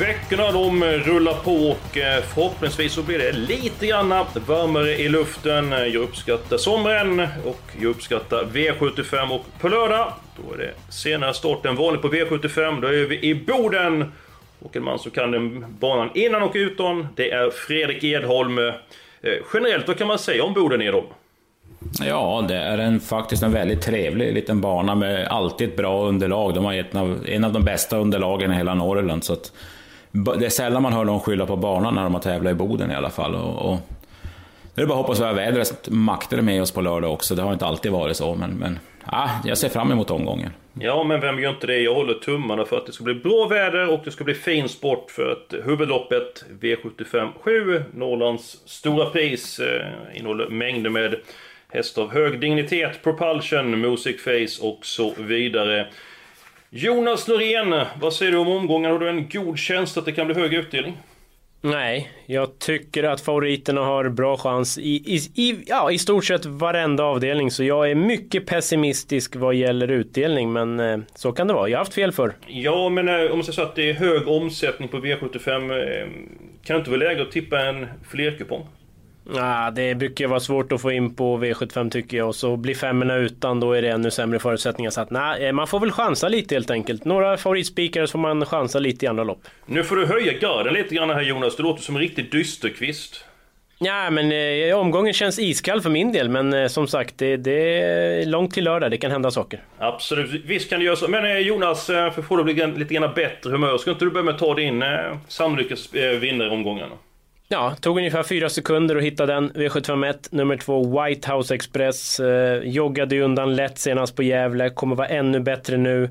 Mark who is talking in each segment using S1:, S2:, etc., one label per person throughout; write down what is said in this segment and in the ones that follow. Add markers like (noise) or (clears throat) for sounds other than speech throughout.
S1: Veckorna de rullar på och eh, förhoppningsvis så blir det lite grann varmare i luften. Jag uppskattar sommaren och jag uppskattar V75 och på lördag, då är det senare start än vanligt på V75. Då är vi i Boden. Och en man som kan den banan innan och utan, det är Fredrik Edholm. Eh, generellt, vad kan man säga om Boden Edholm?
S2: Ja, det är en, faktiskt en väldigt trevlig liten bana med alltid ett bra underlag. De har ett av, en av de bästa underlagen i hela Norrland. Så att, det är sällan man hör någon skylla på banan när de har tävlat i Boden i alla fall. Och, och det är bara att hoppas att vädret makter med oss på lördag också. Det har inte alltid varit så, men, men ah, jag ser fram emot omgången.
S1: Ja, men vem gör inte det? Jag håller tummarna för att det ska bli bra väder och det ska bli fin sport för att huvudloppet V75 7, Norrlands stora pris, eh, innehåller mängder med hästar av hög dignitet, propulsion, music face och så vidare. Jonas Norén, vad säger du om omgången? Har du en god känsla att det kan bli hög utdelning?
S3: Nej, jag tycker att favoriterna har bra chans i, i, i, ja, i stort sett varenda avdelning. Så jag är mycket pessimistisk vad gäller utdelning, men eh, så kan det vara. Jag har haft fel för.
S1: Ja, men eh, om man säger så att det är hög omsättning på V75, eh, kan det inte vara läge att tippa en flerkupong?
S3: Ah, det brukar vara svårt att få in på V75 tycker jag. Och så blir femmorna utan, då är det ännu sämre förutsättningar. Så att nej, eh, man får väl chansa lite helt enkelt. Några favoritspikare så får man chansa lite i andra lopp.
S1: Nu får du höja garden lite grann här Jonas. Du låter som en riktig dysterkvist.
S3: Ja, men eh, omgången känns iskall för min del. Men eh, som sagt, det, det, är långt till lördag. Det kan hända saker.
S1: Absolut, visst kan det göra så. Men eh, Jonas, eh, för att få dig lite grann bättre humör, ska inte du börja med att ta din eh, sannolika eh, vinnare i omgången?
S3: Ja, tog ungefär fyra sekunder att hitta den. V751, nummer två, White House Express. Eh, joggade ju undan lätt senast på Gävle, kommer vara ännu bättre nu.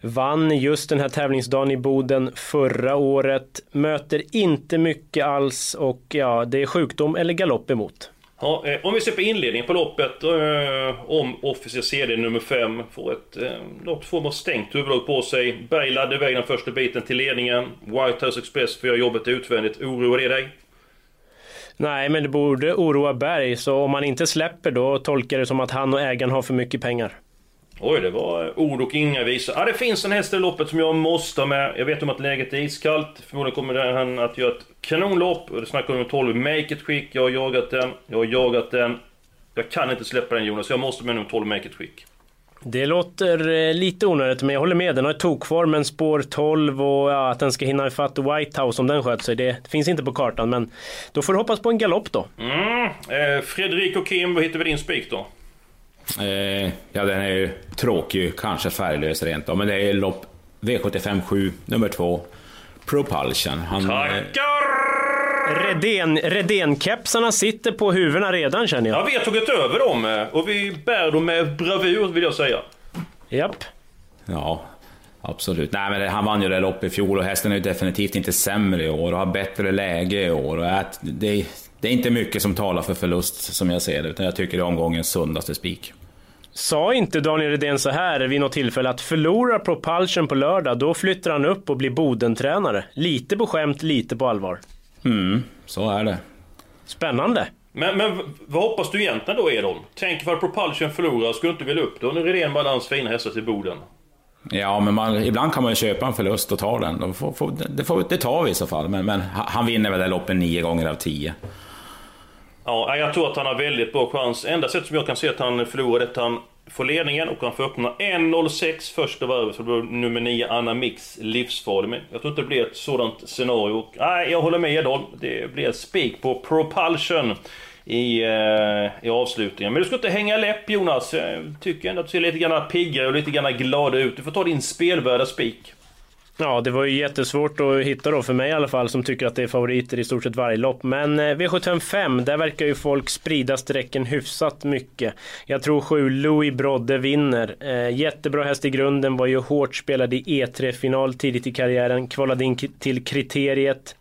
S3: Vann just den här tävlingsdagen i Boden förra året. Möter inte mycket alls och ja, det är sjukdom eller galopp emot.
S1: Ja, eh, om vi ser på inledningen på loppet, eh, om Officer CD nummer 5 får ett eh, lopp form av stängt huvudlag på sig. Berg laddade iväg den första biten till ledningen. White House Express får göra jobbet utvändigt. Oroar det dig?
S3: Nej, men det borde oroa Berg, så om han inte släpper då tolkar det som att han och ägaren har för mycket pengar.
S1: Oj, det var ord och inga visor. Ja, det finns en häst i loppet som jag måste ha med. Jag vet om att läget är iskallt. Förmodligen kommer han att göra ett kanonlopp. Det snackar om 12 Make It Quick. Jag har jagat den. Jag har jagat den. Jag kan inte släppa den Jonas, jag måste med nummer 12 Make It Quick.
S3: Det låter eh, lite onödigt, men jag håller med. Den har ett tokform, men spår 12 och ja, att den ska hinna ifatt White House om den sköter sig. Det finns inte på kartan, men då får du hoppas på en galopp då.
S1: Mm. Eh, Fredrik och Kim, vad hittar vi din spik då?
S2: Eh, ja, den är ju tråkig, kanske färglös rent av, men det är lopp V75 7, nummer 2, Propulsion. Han, eh,
S1: Tackar!
S3: Redén, Redén-kepsarna sitter på huvudena redan känner jag.
S1: Ja, vi har tagit över dem eh, och vi bär dem med bravur vill jag säga.
S3: Japp.
S2: Ja, absolut. Nej, men han vann ju det loppet i fjol och hästen är ju definitivt inte sämre i år och har bättre läge i år. Och att det, det är inte mycket som talar för förlust som jag ser det, utan jag tycker det är omgångens sundaste spik.
S3: Sa inte Daniel Redén så här vid något tillfälle att förlorar Propulsion på lördag, då flyttar han upp och blir Bodentränare. Lite på skämt, lite på allvar.
S2: Mm, så är det.
S3: Spännande.
S1: Men, men vad hoppas du egentligen då Edholm? Tänk ifall Propulsion förlorar, skulle du inte vilja upp då? Nu är det en balans fina hästar till Boden.
S2: Ja, men man, ibland kan man ju köpa en förlust och ta den. Får, får, det, får, det tar vi i så fall, men, men han vinner väl det loppet nio gånger av tio.
S1: Ja, jag tror att han har väldigt bra chans. Enda sättet som jag kan se att han förlorar är att han får ledningen och han får öppna 1.06 första varvet. Så blir nummer 9 Anna Mix livsfarlig. Men jag tror inte det blir ett sådant scenario. Nej, jag håller med Edholm. Det blir ett spik på Propulsion i, eh, i avslutningen. Men du ska inte hänga läpp Jonas. Jag tycker ändå att du ser lite grann piggare och lite grann glad ut. Du får ta din spelvärda spik.
S3: Ja, det var ju jättesvårt att hitta då för mig i alla fall som tycker att det är favoriter i stort sett varje lopp. Men eh, V755, där verkar ju folk sprida strecken hyfsat mycket. Jag tror 7 Louis Brodde vinner. Eh, jättebra häst i grunden, var ju hårt spelad i E3-final tidigt i karriären, kvalade in till kriteriet.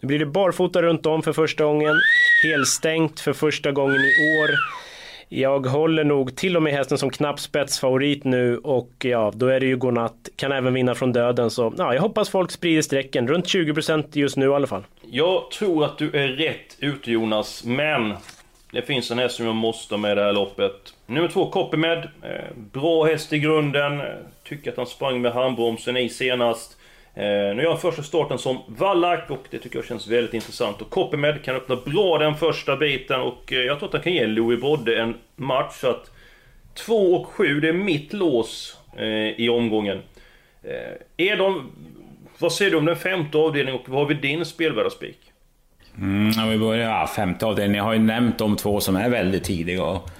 S3: Nu blir det barfota runt om för första gången, helstängt för första gången i år. Jag håller nog till och med hästen som knapp spetsfavorit nu och ja, då är det ju godnatt. Kan även vinna från döden så ja, jag hoppas folk sprider strecken. Runt 20% just nu i alla fall.
S1: Jag tror att du är rätt ute Jonas, men det finns en häst som jag måste med i det här loppet. Nummer två, Copymed. Eh, bra häst i grunden. Eh, tycker att han sprang med handbromsen i senast. Eh, nu gör han första starten som vallack och det tycker jag känns väldigt intressant. Och Copymed kan öppna bra den första biten och eh, jag tror att han kan ge Louis Brodde en match. Så att 2 och 7, det är mitt lås eh, i omgången. Eh, är de... Vad säger du om den femte avdelningen och vad har vi din spelvärdarspik?
S2: Mm, vi börjar, ja, femte avdelningen. Jag har ju nämnt de två som är väldigt tidiga. Och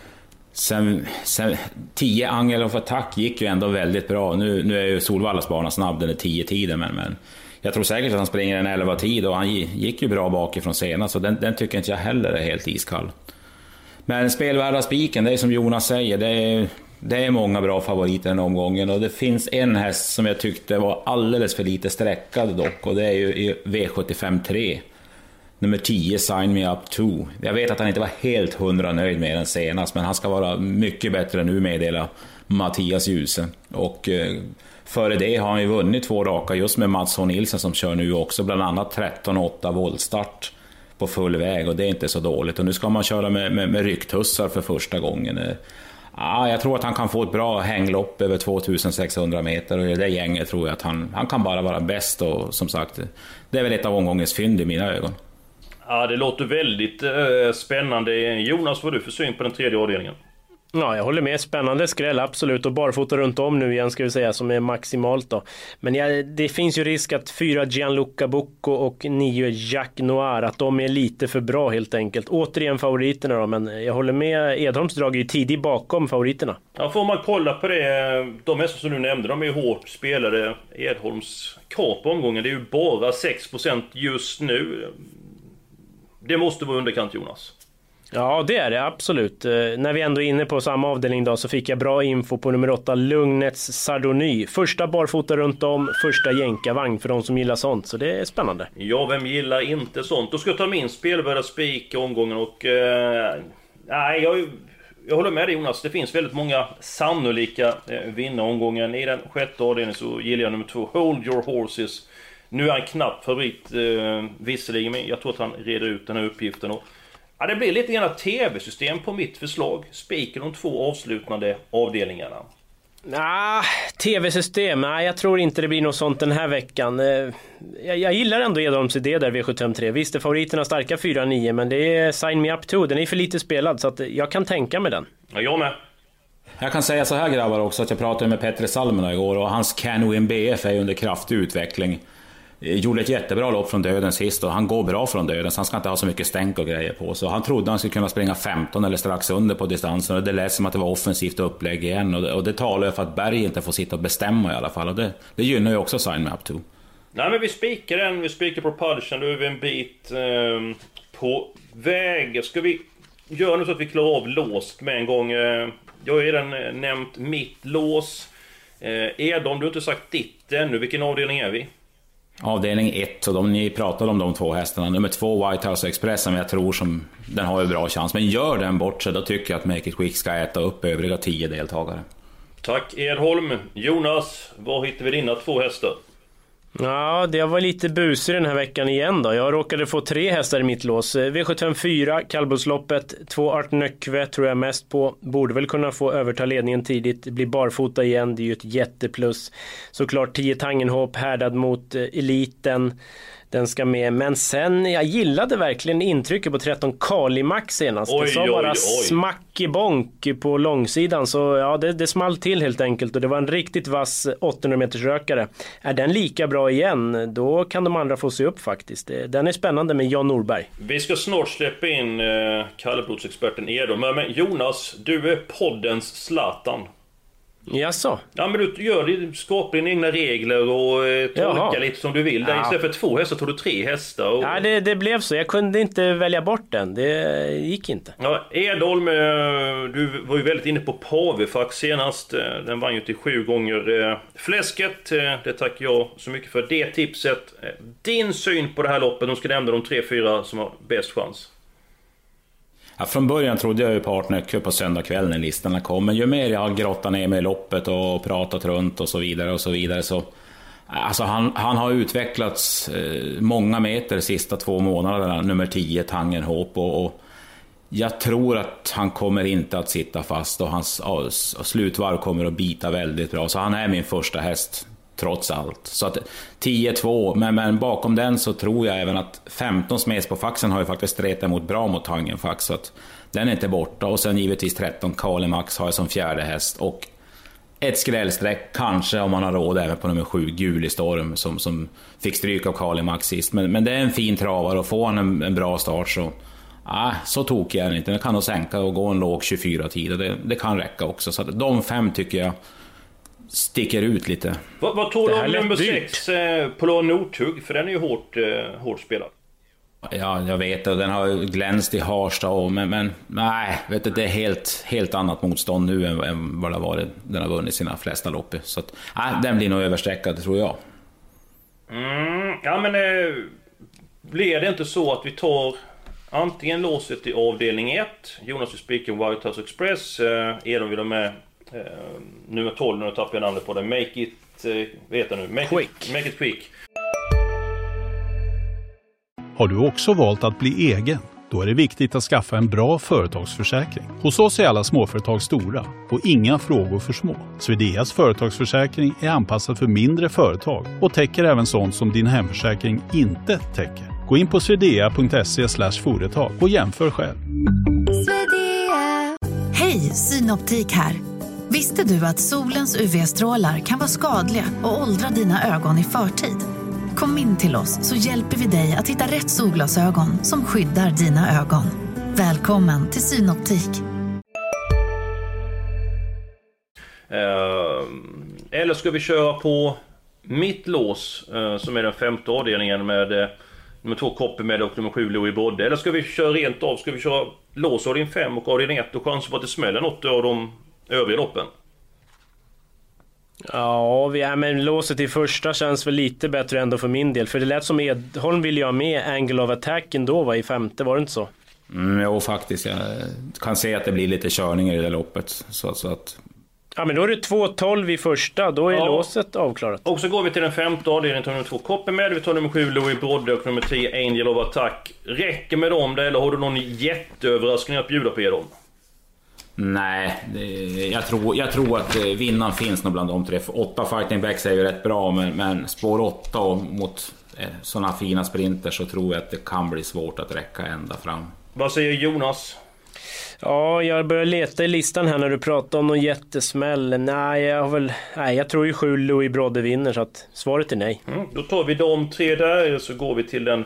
S2: Sen, sen tio Angel of Attack gick ju ändå väldigt bra. Nu, nu är ju Solvallas bana snabb, den är 10 tiden men, men jag tror säkert att han springer en 11 tid och han gick ju bra bakifrån senast, så den, den tycker inte jag heller är helt iskall. Men spelvärda spiken, det är som Jonas säger, det är, det är många bra favoriter den omgången och det finns en häst som jag tyckte var alldeles för lite sträckad dock och det är ju V75 3 nummer 10, Sign Me Up 2. Jag vet att han inte var helt hundra nöjd med den senast, men han ska vara mycket bättre nu meddelar Mattias Djuse. Och eh, före det har han ju vunnit två raka just med Mats H. Nilsson som kör nu också, bland annat 13-8 voltstart på full väg och det är inte så dåligt. Och nu ska man köra med, med, med rycktussar för första gången. Eh, ja, jag tror att han kan få ett bra hänglopp över 2600 meter och i det gänget tror jag att han, han kan bara vara bäst och som sagt, det är väl ett av omgångens fynd i mina ögon.
S1: Ja, det låter väldigt eh, spännande. Jonas, vad har du för syn på den tredje avdelningen?
S3: Ja, jag håller med. Spännande skräll, absolut. Och barfota runt om nu igen ska vi säga, som är maximalt då. Men ja, det finns ju risk att fyra Gianluca Bucco och nio Jack Noir, att de är lite för bra helt enkelt. Återigen favoriterna då, men jag håller med. Edholms drag är ju tidigt bakom favoriterna.
S1: Ja, får man kolla på det. De hästar som du nämnde, de är ju hårt spelade. Edholms krav på omgången, det är ju bara 6% just nu. Det måste vara underkant Jonas.
S3: Ja, det är det absolut. Eh, när vi ändå är inne på samma avdelning då så fick jag bra info på nummer 8, Lugnets Sardony. Första barfota runt om, första jänkarvagn för de som gillar sånt. Så det är spännande.
S1: Ja, vem gillar inte sånt? Då ska jag ta min spelvärda spik i omgången och... Eh, nej, jag, jag håller med dig Jonas. Det finns väldigt många sannolika eh, vinnaromgången. I den sjätte avdelningen så gillar jag nummer 2, Hold Your Horses. Nu är han knapp favorit eh, visserligen, men jag tror att han reder ut den här uppgiften. Och, ja, det blir lite grann TV-system på mitt förslag. Spiken de två avslutande avdelningarna.
S3: Nah, TV-system? Nej, jag tror inte det blir något sånt den här veckan. Eh, jag, jag gillar ändå Edholms idé där, V753. Visst är favoriterna starka 4-9, men det är Sign Me Up 2. Den är för lite spelad, så att jag kan tänka mig den.
S1: Ja, jag med.
S2: Jag kan säga så här grabbar också, att jag pratade med Petter Salmena igår och hans Can Win BF är under kraftig utveckling. Eh, gjorde ett jättebra lopp från döden sist och han går bra från döden så han ska inte ha så mycket stänk och grejer på sig. Han trodde han skulle kunna springa 15 eller strax under på distansen och det lät som att det var offensivt upplägg igen och det, och det talar ju för att Berg inte får sitta och bestämma i alla fall och det, det gynnar ju också Sign Me Up 2.
S1: Nej men vi spikar den, vi spikar Propulsion, då är vi en bit eh, på väg. Ska vi göra nu så att vi klarar av låst med en gång? Eh, jag har redan eh, nämnt mitt lås. Eh, Edom, du har inte sagt ditt ännu. Vilken avdelning är vi?
S2: Avdelning 1, och de, ni pratade om de två hästarna. Nummer 2 White House Express som jag tror som, den har ju bra chans. Men gör den bort sig, då tycker jag att Make It Quick ska äta upp övriga 10 deltagare.
S1: Tack Edholm. Jonas, var hittar vi dina två hästar?
S3: Ja, det var lite busig den här veckan igen då. Jag råkade få tre hästar i mitt lås. V754, kallblodsloppet, två Art Nöckve tror jag mest på. Borde väl kunna få överta ledningen tidigt, bli barfota igen, det är ju ett jätteplus. Såklart 10 Tangenhop härdad mot eh, eliten. Den ska med. Men sen, jag gillade verkligen intrycket på 13 Kalimax senast. Oj, det sa bara oj. smack i bonk på långsidan. Så ja, det, det small till helt enkelt. Och det var en riktigt vass 800 meters rökare. Är den lika bra igen, då kan de andra få se upp faktiskt. Den är spännande med Jan Norberg.
S1: Vi ska snart släppa in eh, kallblodsexperten Edo. Men, men Jonas, du är poddens Zlatan.
S3: Jaså?
S1: Ja men du gör skapar dina egna regler och eh, tolkar lite som du vill.
S3: Ja.
S1: Istället för två hästar tog du tre hästar. Och...
S3: Ja, det, det blev så. Jag kunde inte välja bort den. Det gick inte.
S1: Ja, Edholm, eh, du var ju väldigt inne på Pavefax senast. Eh, Den vann ju till sju gånger eh, fläsket. Det tackar jag så mycket för det tipset. Din syn på det här loppet, de ska nämna de tre, fyra som har bäst chans.
S2: Ja, från början trodde jag ju på Artnöcke på söndag kväll när listorna kom, men ju mer jag har grottat ner mig i loppet och pratat runt och så vidare och så vidare så... Alltså han, han har utvecklats eh, många meter de sista två månaderna, nummer 10, Tangenhop. Och, och jag tror att han kommer inte att sitta fast och hans slutvarv kommer att bita väldigt bra. Så han är min första häst, trots allt. Så att 10-2, men, men bakom den så tror jag även att 15 smes på faxen har ju faktiskt stretat emot bra mot Tangenfax. Så att den är inte borta. Och sen givetvis 13 Kalimax har jag som fjärde häst. Och ett skrällstreck, kanske om man har råd, även på nummer 7, Gulistorm, som, som fick stryk av Kalimax sist. Men, men det är en fin travare och får han en, en bra start så... Ah, så tokig är den inte. Den kan nog sänka och gå en låg 24-tid. och Det, det kan räcka också. Så att de fem tycker jag sticker ut lite.
S1: Vad, vad tror
S3: Det
S1: du
S3: här
S1: om nummer
S3: dyrt.
S1: 6, eh, Polar Nordtugg? För den är ju hårt, eh, hårt spelad.
S2: Ja, jag vet och den har ju glänst i Harstad och, men, men nej, vet du, det är helt, helt annat motstånd nu än, än vad det har varit. Den har vunnit sina flesta lopp. Så att, nej, den blir nog överstreckad tror jag.
S1: Mm, ja men... Eh, blir det inte så att vi tar antingen låset i avdelning 1, Jonas vill spika White House Express, eh, Edon vill ha med eh, nummer 12, nu tappar jag namnet på det, Make It... Eh, vad heter det nu? Make
S3: Quick.
S1: It, make it quick.
S4: Har du också valt att bli egen? Då är det viktigt att skaffa en bra företagsförsäkring. Hos oss är alla småföretag stora och inga frågor för små. Swedeas företagsförsäkring är anpassad för mindre företag och täcker även sånt som din hemförsäkring inte täcker. Gå in på swedea.se företag och jämför själv.
S5: Hej, Synoptik här. Visste du att solens UV-strålar kan vara skadliga och åldra dina ögon i förtid? Kom in till oss så hjälper vi dig att hitta rätt solglasögon som skyddar dina ögon. Välkommen till Synoptik.
S1: Eh, eller ska vi köra på mitt lås, eh, som är den femte avdelningen med eh, nummer två Coppermed och nummer sju Louis Brodde. Eller ska vi köra rent av, ska vi köra lås avdelning 5 och avdelning 1 och chansa på att det smäller något av de övriga loppen?
S3: Ja, vi, ja, men låset i första känns väl lite bättre ändå för min del. För det lät som Edholm ville ju ha med Angle of Attack ändå var i femte, var det inte så?
S2: Mm, jo, faktiskt. Jag kan se att det blir lite körningar i det loppet. Så, så att,
S3: Ja, men då är det 2.12 i första, då är
S1: Ja.
S3: låset avklarat.
S1: Och så går vi till den femte avdelningen, tar nummer 2 Coppermed, vi tar nummer 7 Louis Brodde och nummer 10 Angel of Attack. Räcker med dem det, eller har du någon jätteöverraskning att bjuda på er dem?
S2: Nej, det, jag, tror, jag tror att eh, vinnaren finns nog bland de tre. För Åtta fighting backs är ju rätt bra, men, men spår 8 och mot eh, sådana fina sprinter så tror jag att det kan bli svårt att räcka ända fram.
S1: Vad säger Jonas?
S3: Ja, jag börjar leta i listan här när du pratar om någon jättesmäll. Nej, jag har väl... Nej, jag tror ju 7 Louis Brodde vinner, så att svaret är nej.
S1: Mm, då tar vi de tre där, så går vi till den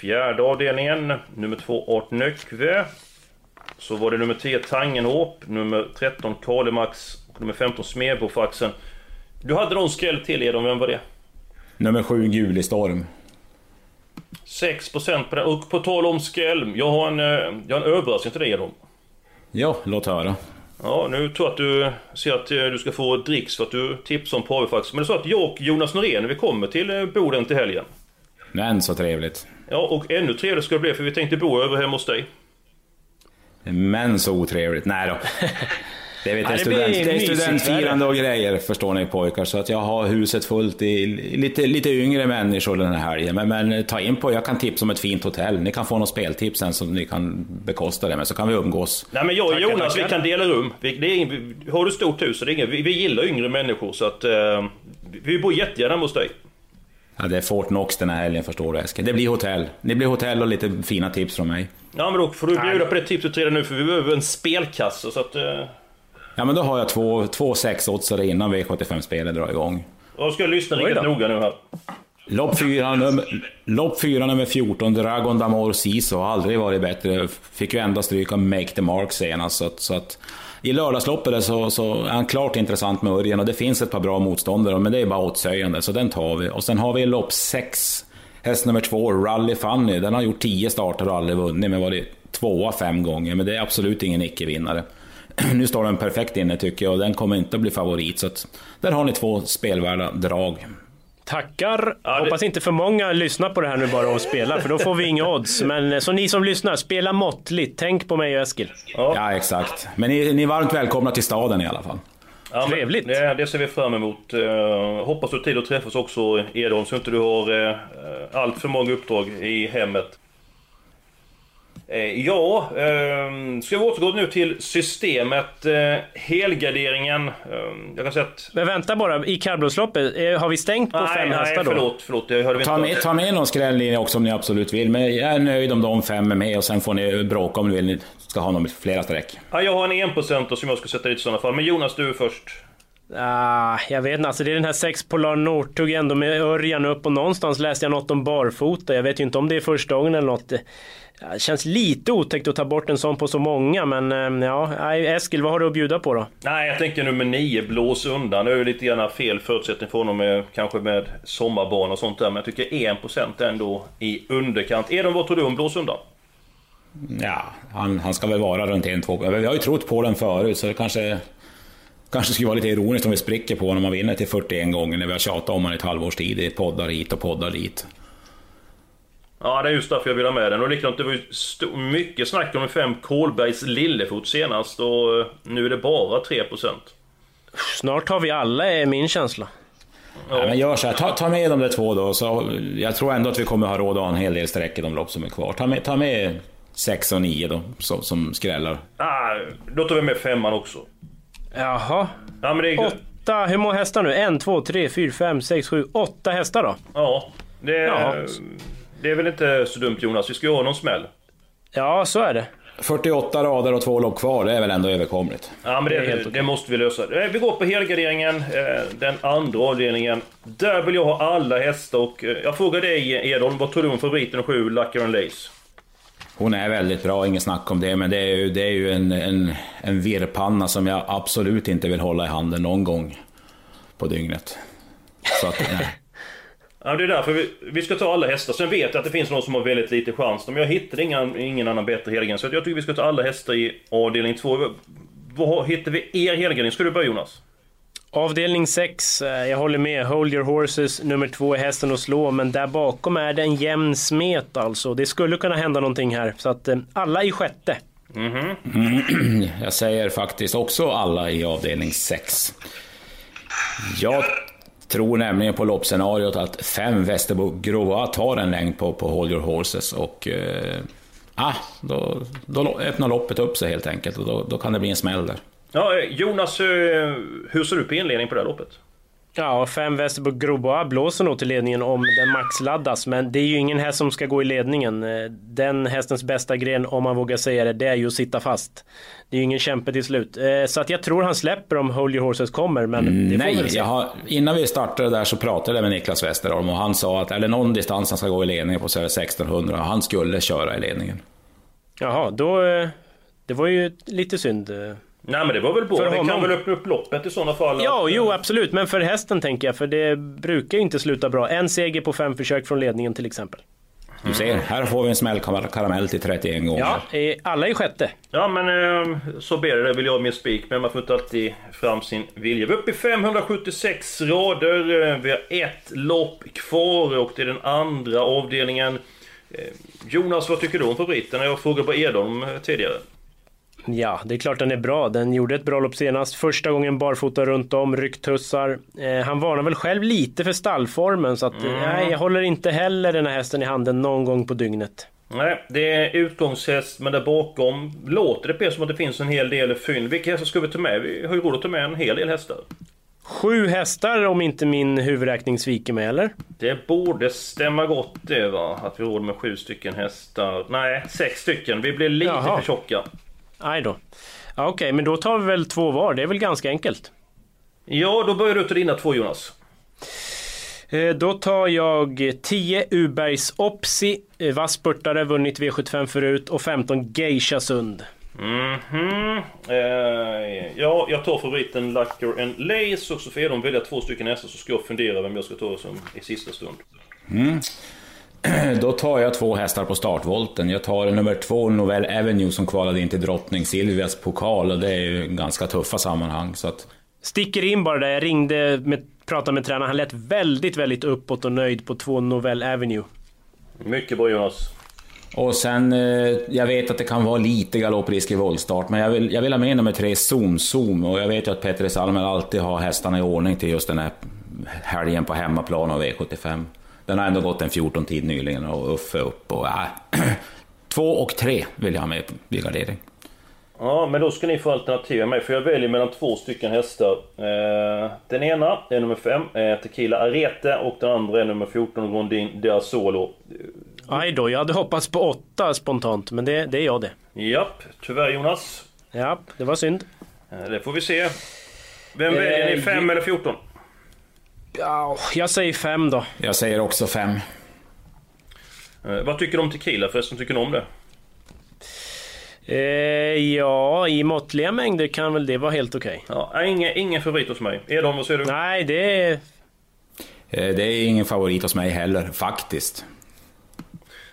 S1: fjärde avdelningen. Nummer 2 Art Nöckve. Så var det nummer 10 Tangenhop, nummer 13 Kalimax och nummer 15 Smedbofaxen. Du hade någon skräll till Edon, vem var det?
S2: Nummer 7, Gulistorm.
S1: 6% på den. Och på tal om skräll, jag har en, eh, jag har en överraskning till dig Edon.
S2: Ja, låt höra.
S1: Ja, nu tror jag att du ser att eh, du ska få dricks för att du tipsar om Pavifax. Men det är så att jag och Jonas Norén, vi kommer till eh, Boden till helgen.
S2: Men så trevligt.
S1: Ja, och ännu trevligare ska det bli för vi tänkte bo över hemma hos dig.
S2: Men så otrevligt. Nej då. (laughs) Det, vet,
S3: det blir
S2: student, det är studentfirande och grejer förstår ni pojkar. Så att jag har huset fullt i lite, lite yngre människor den här helgen. Men, men ta in på, jag kan tipsa om ett fint hotell. Ni kan få något speltips sen så ni kan bekosta det. Men så kan vi umgås.
S1: Nej men jag och Jonas
S3: tackar.
S1: vi kan dela rum. Vi, det är har du stort hus så det är ingen, vi, vi gillar yngre människor så att... Eh, vi bor jättegärna hos dig.
S2: Ja, det är Fort Knox den här helgen förstår du Eskil. Det blir hotell. Det blir hotell och lite fina tips från mig.
S1: Ja men då får du bjuda på det tipset redan nu för vi behöver en spelkasse så att... Eh,
S2: Ja men då har jag två, två sexoddsare innan V75-spelet drar igång.
S1: jag ska lyssna
S3: Oj
S1: riktigt noga nu här.
S2: Lopp fyra, nummer, lopp fyra nummer 14, Dragon Damor Siso, har aldrig varit bättre. Fick ju ända stryka Make the Mark senast. Så att, så att, I lördagsloppet så, så är han klart intressant med Örjan och det finns ett par bra motståndare, men det är bara åtshöjande, så den tar vi. Och sen har vi lopp 6, häst nummer 2, Rally Funny. Den har gjort 10 starter och aldrig vunnit, men varit tvåa fem gånger. Men det är absolut ingen icke-vinnare. (clears throat) Nu står den perfekt inne tycker jag och den kommer inte att bli favorit. Så att, där har ni två spelvärda drag.
S3: Tackar! Hoppas inte för många lyssnar på det här nu bara och spelar, för då får vi inga odds. Men eh, så ni som lyssnar, spela måttligt. Tänk på mig och Eskil.
S2: Ja, ja exakt. Men ni, ni är varmt välkomna till staden i alla fall.
S3: Ja, Trevligt!
S1: Det, det, ser vi fram emot. Uh, hoppas du har tid att träffas också Edholm, så inte du har uh, allt för många uppdrag i hemmet. Eh, ja, ehm, ska vi återgå nu till systemet, eh, helgarderingen. Ehm, jag kan säga att...
S3: Men vänta bara, i kallblodsloppet, har vi stängt på
S1: nej,
S3: fem
S1: nej,
S3: hästar då?
S1: förlåt, förlåt. Det hörde vi
S2: ta, med, ta med någon skrälllinje också om ni absolut vill, men jag är nöjd om de fem är med och sen får ni bråka om ni vill ni ska ha någon flera streck.
S1: Ja, jag har en enprocentare som jag ska sätta dit i sådana fall, men Jonas du först.
S3: Ah, jag vet inte, alltså det är den här 6 Polar Northug ändå med Örjan upp och någonstans läste jag något om barfota. Jag vet ju inte om det är första gången eller något. Det känns lite otäckt att ta bort en sån på så många, men eh, ja, Eskil, vad har du att bjuda på då?
S1: Nej, jag tänker nummer 9, blås undan. Det är ju lite grann fel förutsättning för honom, med, kanske med sommarbarn och sånt där, men jag tycker 1% ändå i underkant. Edon, vad tror du om blås undan?
S2: Ja, han, han ska väl vara runt 1-2. Vi har ju trott på den förut, så det kanske kanske skulle vara lite ironiskt om vi spricker på honom och vinner till 41 gånger när vi har tjatat om honom i ett halvårs tid i poddar hit och poddar dit.
S1: Ja, det är just därför jag vill ha med den. Och likadant, det var ju mycket snack om fem Kolbergs Lillefot senast och nu är det bara 3%.
S3: Snart har vi alla, är min känsla.
S2: Ja. ja men gör så här, ta, ta med de där två då. Så jag tror ändå att vi kommer ha råd att ha en hel del streck i de lopp som är kvar. Ta med, ta med 6 och 9 då, som, som skrällar.
S1: Ah, då tar vi med femman också.
S3: Jaha. Ja, men det är... Åtta, hur många hästar nu? En, två, tre, fyra, fem, sex, sju, åtta hästar då?
S1: Ja, det är, det är väl inte så dumt Jonas. Vi ska ju ha någon smäll.
S3: Ja, så är det.
S2: 48 rader och två lopp kvar, det är väl ändå överkomligt?
S1: Ja, men det, det, det måste vi lösa. Eh, vi går på helgarderingen, eh, den andra avdelningen. Där vill jag ha alla hästar och eh, jag frågar dig Edholm, vad tror du om favoriten 7, Lucky and Lace?
S2: Hon är väldigt bra, inget snack om det, men det är ju, det är ju en, en, en virrpanna som jag absolut inte vill hålla i handen någon gång på dygnet. Så att, nej. (laughs)
S1: Ja, det är därför vi, vi, ska ta alla hästar. Sen vet jag att det finns någon som har väldigt lite chans. Men jag hittade ingen, ingen annan bättre helgen. Så jag tycker vi ska ta alla hästar i avdelning 2. Vad hittar vi er helgardering? Ska du börja Jonas?
S3: Avdelning 6, eh, jag håller med. Hold your horses, nummer 2 är hästen att slå, men där bakom är det en jämn smet alltså. Det skulle kunna hända någonting här, så att eh, alla i sjätte.
S2: Mm -hmm. (clears throat) Jag säger faktiskt också alla i avdelning 6. Jag tror nämligen på loppscenariot att fem Västerbo Groa tar en längd på, på Hold your horses och eh, ah, då, då öppnar loppet upp sig helt enkelt och då, då kan det bli en smäll där.
S1: Ja, Jonas, hur ser du på inledningen på det här loppet?
S3: Ja, fem Västerbo Groboa blåser nog till ledningen om den maxladdas, men det är ju ingen häst som ska gå i ledningen. Den hästens bästa gren, om man vågar säga det, det är ju att sitta fast. Det är ju ingen kämpe till slut. Eh, så att jag tror han släpper om Hold Your Horses kommer, men det
S2: får Nej, vi jag har, innan vi startade där så pratade jag med Niklas Westerholm och han sa att är det någon distans han ska gå i ledningen på så är det 1600 och han skulle köra i ledningen.
S3: Jaha, då... Eh, det var ju lite synd.
S1: Nej men det var väl bra, vi kan väl öppna upp loppet i sådana fall?
S3: Ja, att, jo absolut, men för hästen tänker jag, för det brukar ju inte sluta bra. En seger på fem försök från ledningen till exempel.
S2: Du ser, här får vi en smällkaramell till 31 gånger.
S3: Ja, alla i sjätte.
S1: Ja, men eh, så ber det. vill jag med spik, men man får inte alltid fram sin vilja. Vi är uppe i 576 rader. Eh, vi har ett lopp kvar och det är den andra avdelningen. Eh, Jonas, vad tycker du om favoriten? Jag frågade på Edholm tidigare.
S3: Ja, det är klart den är bra. Den gjorde ett bra lopp senast. Första gången barfota runt om, rycktussar. Eh, han varnar väl själv lite för stallformen så att mm. nej, jag håller inte heller den här hästen i handen någon gång på dygnet.
S1: Nej, det är utgångshäst men där bakom låter det som att det finns en hel del fynd. Vilka hästar ska vi ta med? Vi har ju råd att ta med en hel del hästar.
S3: Sju hästar om inte min huvudräkning sviker mig, eller?
S1: Det borde stämma gott det va, att vi har råd med sju stycken hästar. Nej, sex stycken. Vi blir lite Jaha. för tjocka.
S3: Aj då. Ja, Okej, okay, men då tar vi väl två var. Det är väl ganska enkelt.
S1: Ja, då börjar du ta dina två Jonas.
S3: Eh, då tar jag 10 Ubergs Opsi, eh, vass spurtare, vunnit V75 förut och 15 Geisha Sund.
S1: Mhm. Eh, ja, jag tar favoriten Lucker and Lace och så får de välja två stycken hästar så ska jag fundera vem jag ska ta som i sista stund.
S2: Mm. (clears throat) Då tar jag två hästar på startvolten. Jag tar nummer två, Novell Avenue, som kvalade in till Drottning Silvias pokal. Och det är ju ganska tuffa sammanhang. Så att...
S3: Sticker in bara där. Jag ringde, med, pratade med tränaren. Han lät väldigt, väldigt uppåt och nöjd på två Novell Avenue.
S1: Mycket bra Jonas.
S2: Och sen, eh, jag vet att det kan vara lite galopprisk i voltstart, men jag vill, jag vill ha med nummer tre, Zoom Zoom. Och jag vet ju att Petter Salmer alltid har hästarna i ordning till just den här helgen på hemmaplan av V75. Den har ändå gått en 14-tid nyligen och Uffe upp och... Äh. (clears throat) Två och tre vill jag ha med vid gardering.
S1: Ja, men då ska ni få alternativ med för jag väljer mellan två stycken hästar. Eh, den ena är nummer 5, eh, Tequila Arete och den andra är nummer 14, Rondin de Solo.
S3: Aj då, jag hade hoppats på åtta spontant, men det, det är jag det.
S1: Japp, tyvärr Jonas.
S3: Ja, det var synd.
S1: Eh, det får vi se. Vem väljer ni, 5 eller 14?
S3: Ja, jag säger 5 då.
S2: Jag säger också 5.
S1: Eh, vad tycker du om Tequila förresten? Tycker ni om det?
S3: Eh, ja, i måttliga mängder kan väl det vara helt okej.
S1: Okay. Ja, ingen, ingen favorit hos mig. Edon, vad säger du?
S3: Nej, det är...
S2: Eh, det är ingen favorit hos mig heller, faktiskt.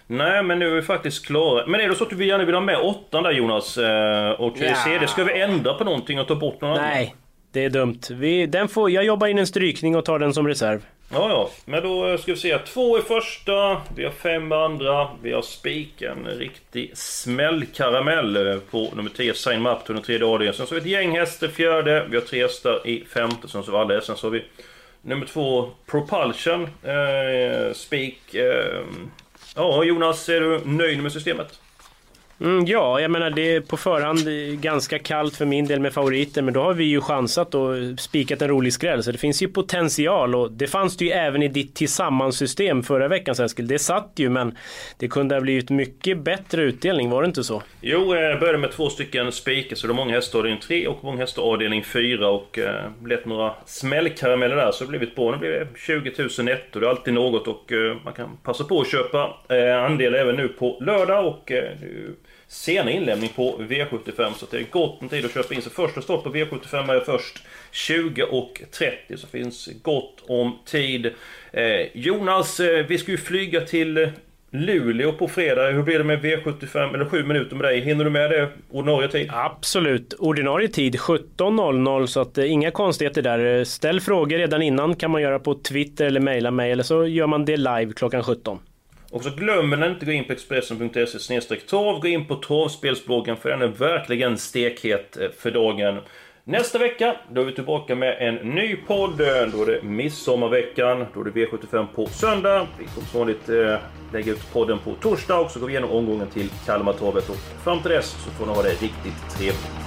S1: Nej, men nu är vi faktiskt klara. Men är det så att du gärna vill ha med åttan där Jonas? Eh, och ja. CD, ska vi ändra på någonting och ta bort någon
S3: Nej, annan? Det är dumt. Vi, den får, jag jobbar in en strykning och tar den som reserv.
S1: Ja, ja. Men då ska vi se. Två i första, vi har fem i andra, vi har spiken, en riktig smällkaramell eh, på nummer 10, Sign Map till den tredje avdelningen. Sen så har vi ett gäng hästar fjärde, vi har tre hästar i femte, sen så har vi alla Sen så har vi nummer två, Propulsion, eh, spik. Eh, ja, Jonas, är du nöjd med systemet?
S3: Mm, ja, jag menar det är på förhand ganska kallt för min del med favoriter men då har vi ju chansat och spikat en rolig skräll så det finns ju potential och det fanns det ju även i ditt tillsammansystem förra veckan Eskil. Det satt ju men det kunde ha blivit mycket bättre utdelning, var det inte så?
S1: Jo, eh, jag började med två stycken spikar så det är många hästar avdelning 3 och många hästar avdelning 4 och eh, några smällkarameller där så det blivit bra. Nu blir det 20 000 netto, det är alltid något och eh, man kan passa på att köpa eh, andel även nu på lördag och eh, sena inlämning på V75 så det är gott om tid att köpa in sig. Första stopp på V75 är först 20 och 30 så finns gott om tid. Eh, Jonas, eh, vi ska ju flyga till eh, Luleå på fredag. Hur blir det med V75 eller 7 minuter med dig? Hinner du med det ordinarie tid?
S3: Absolut. Ordinarie tid 17.00 så att eh, inga konstigheter där. Eh, ställ frågor redan innan kan man göra på Twitter eller mejla mig eller så gör man det live klockan 17.
S1: Och så glömmer inte gå in på Expressen.se trav. Gå in på travspelsbloggen för den är verkligen stekhet eh, för dagen. Nästa vecka, då är vi tillbaka med en ny podd. Då är det midsommarveckan. Då är det V75 på söndag. Vi kommer som vanligt eh, lägga ut podden på torsdag och så går vi igenom omgången till Kalmartorvet Och fram till dess så får ni ha det riktigt trevligt.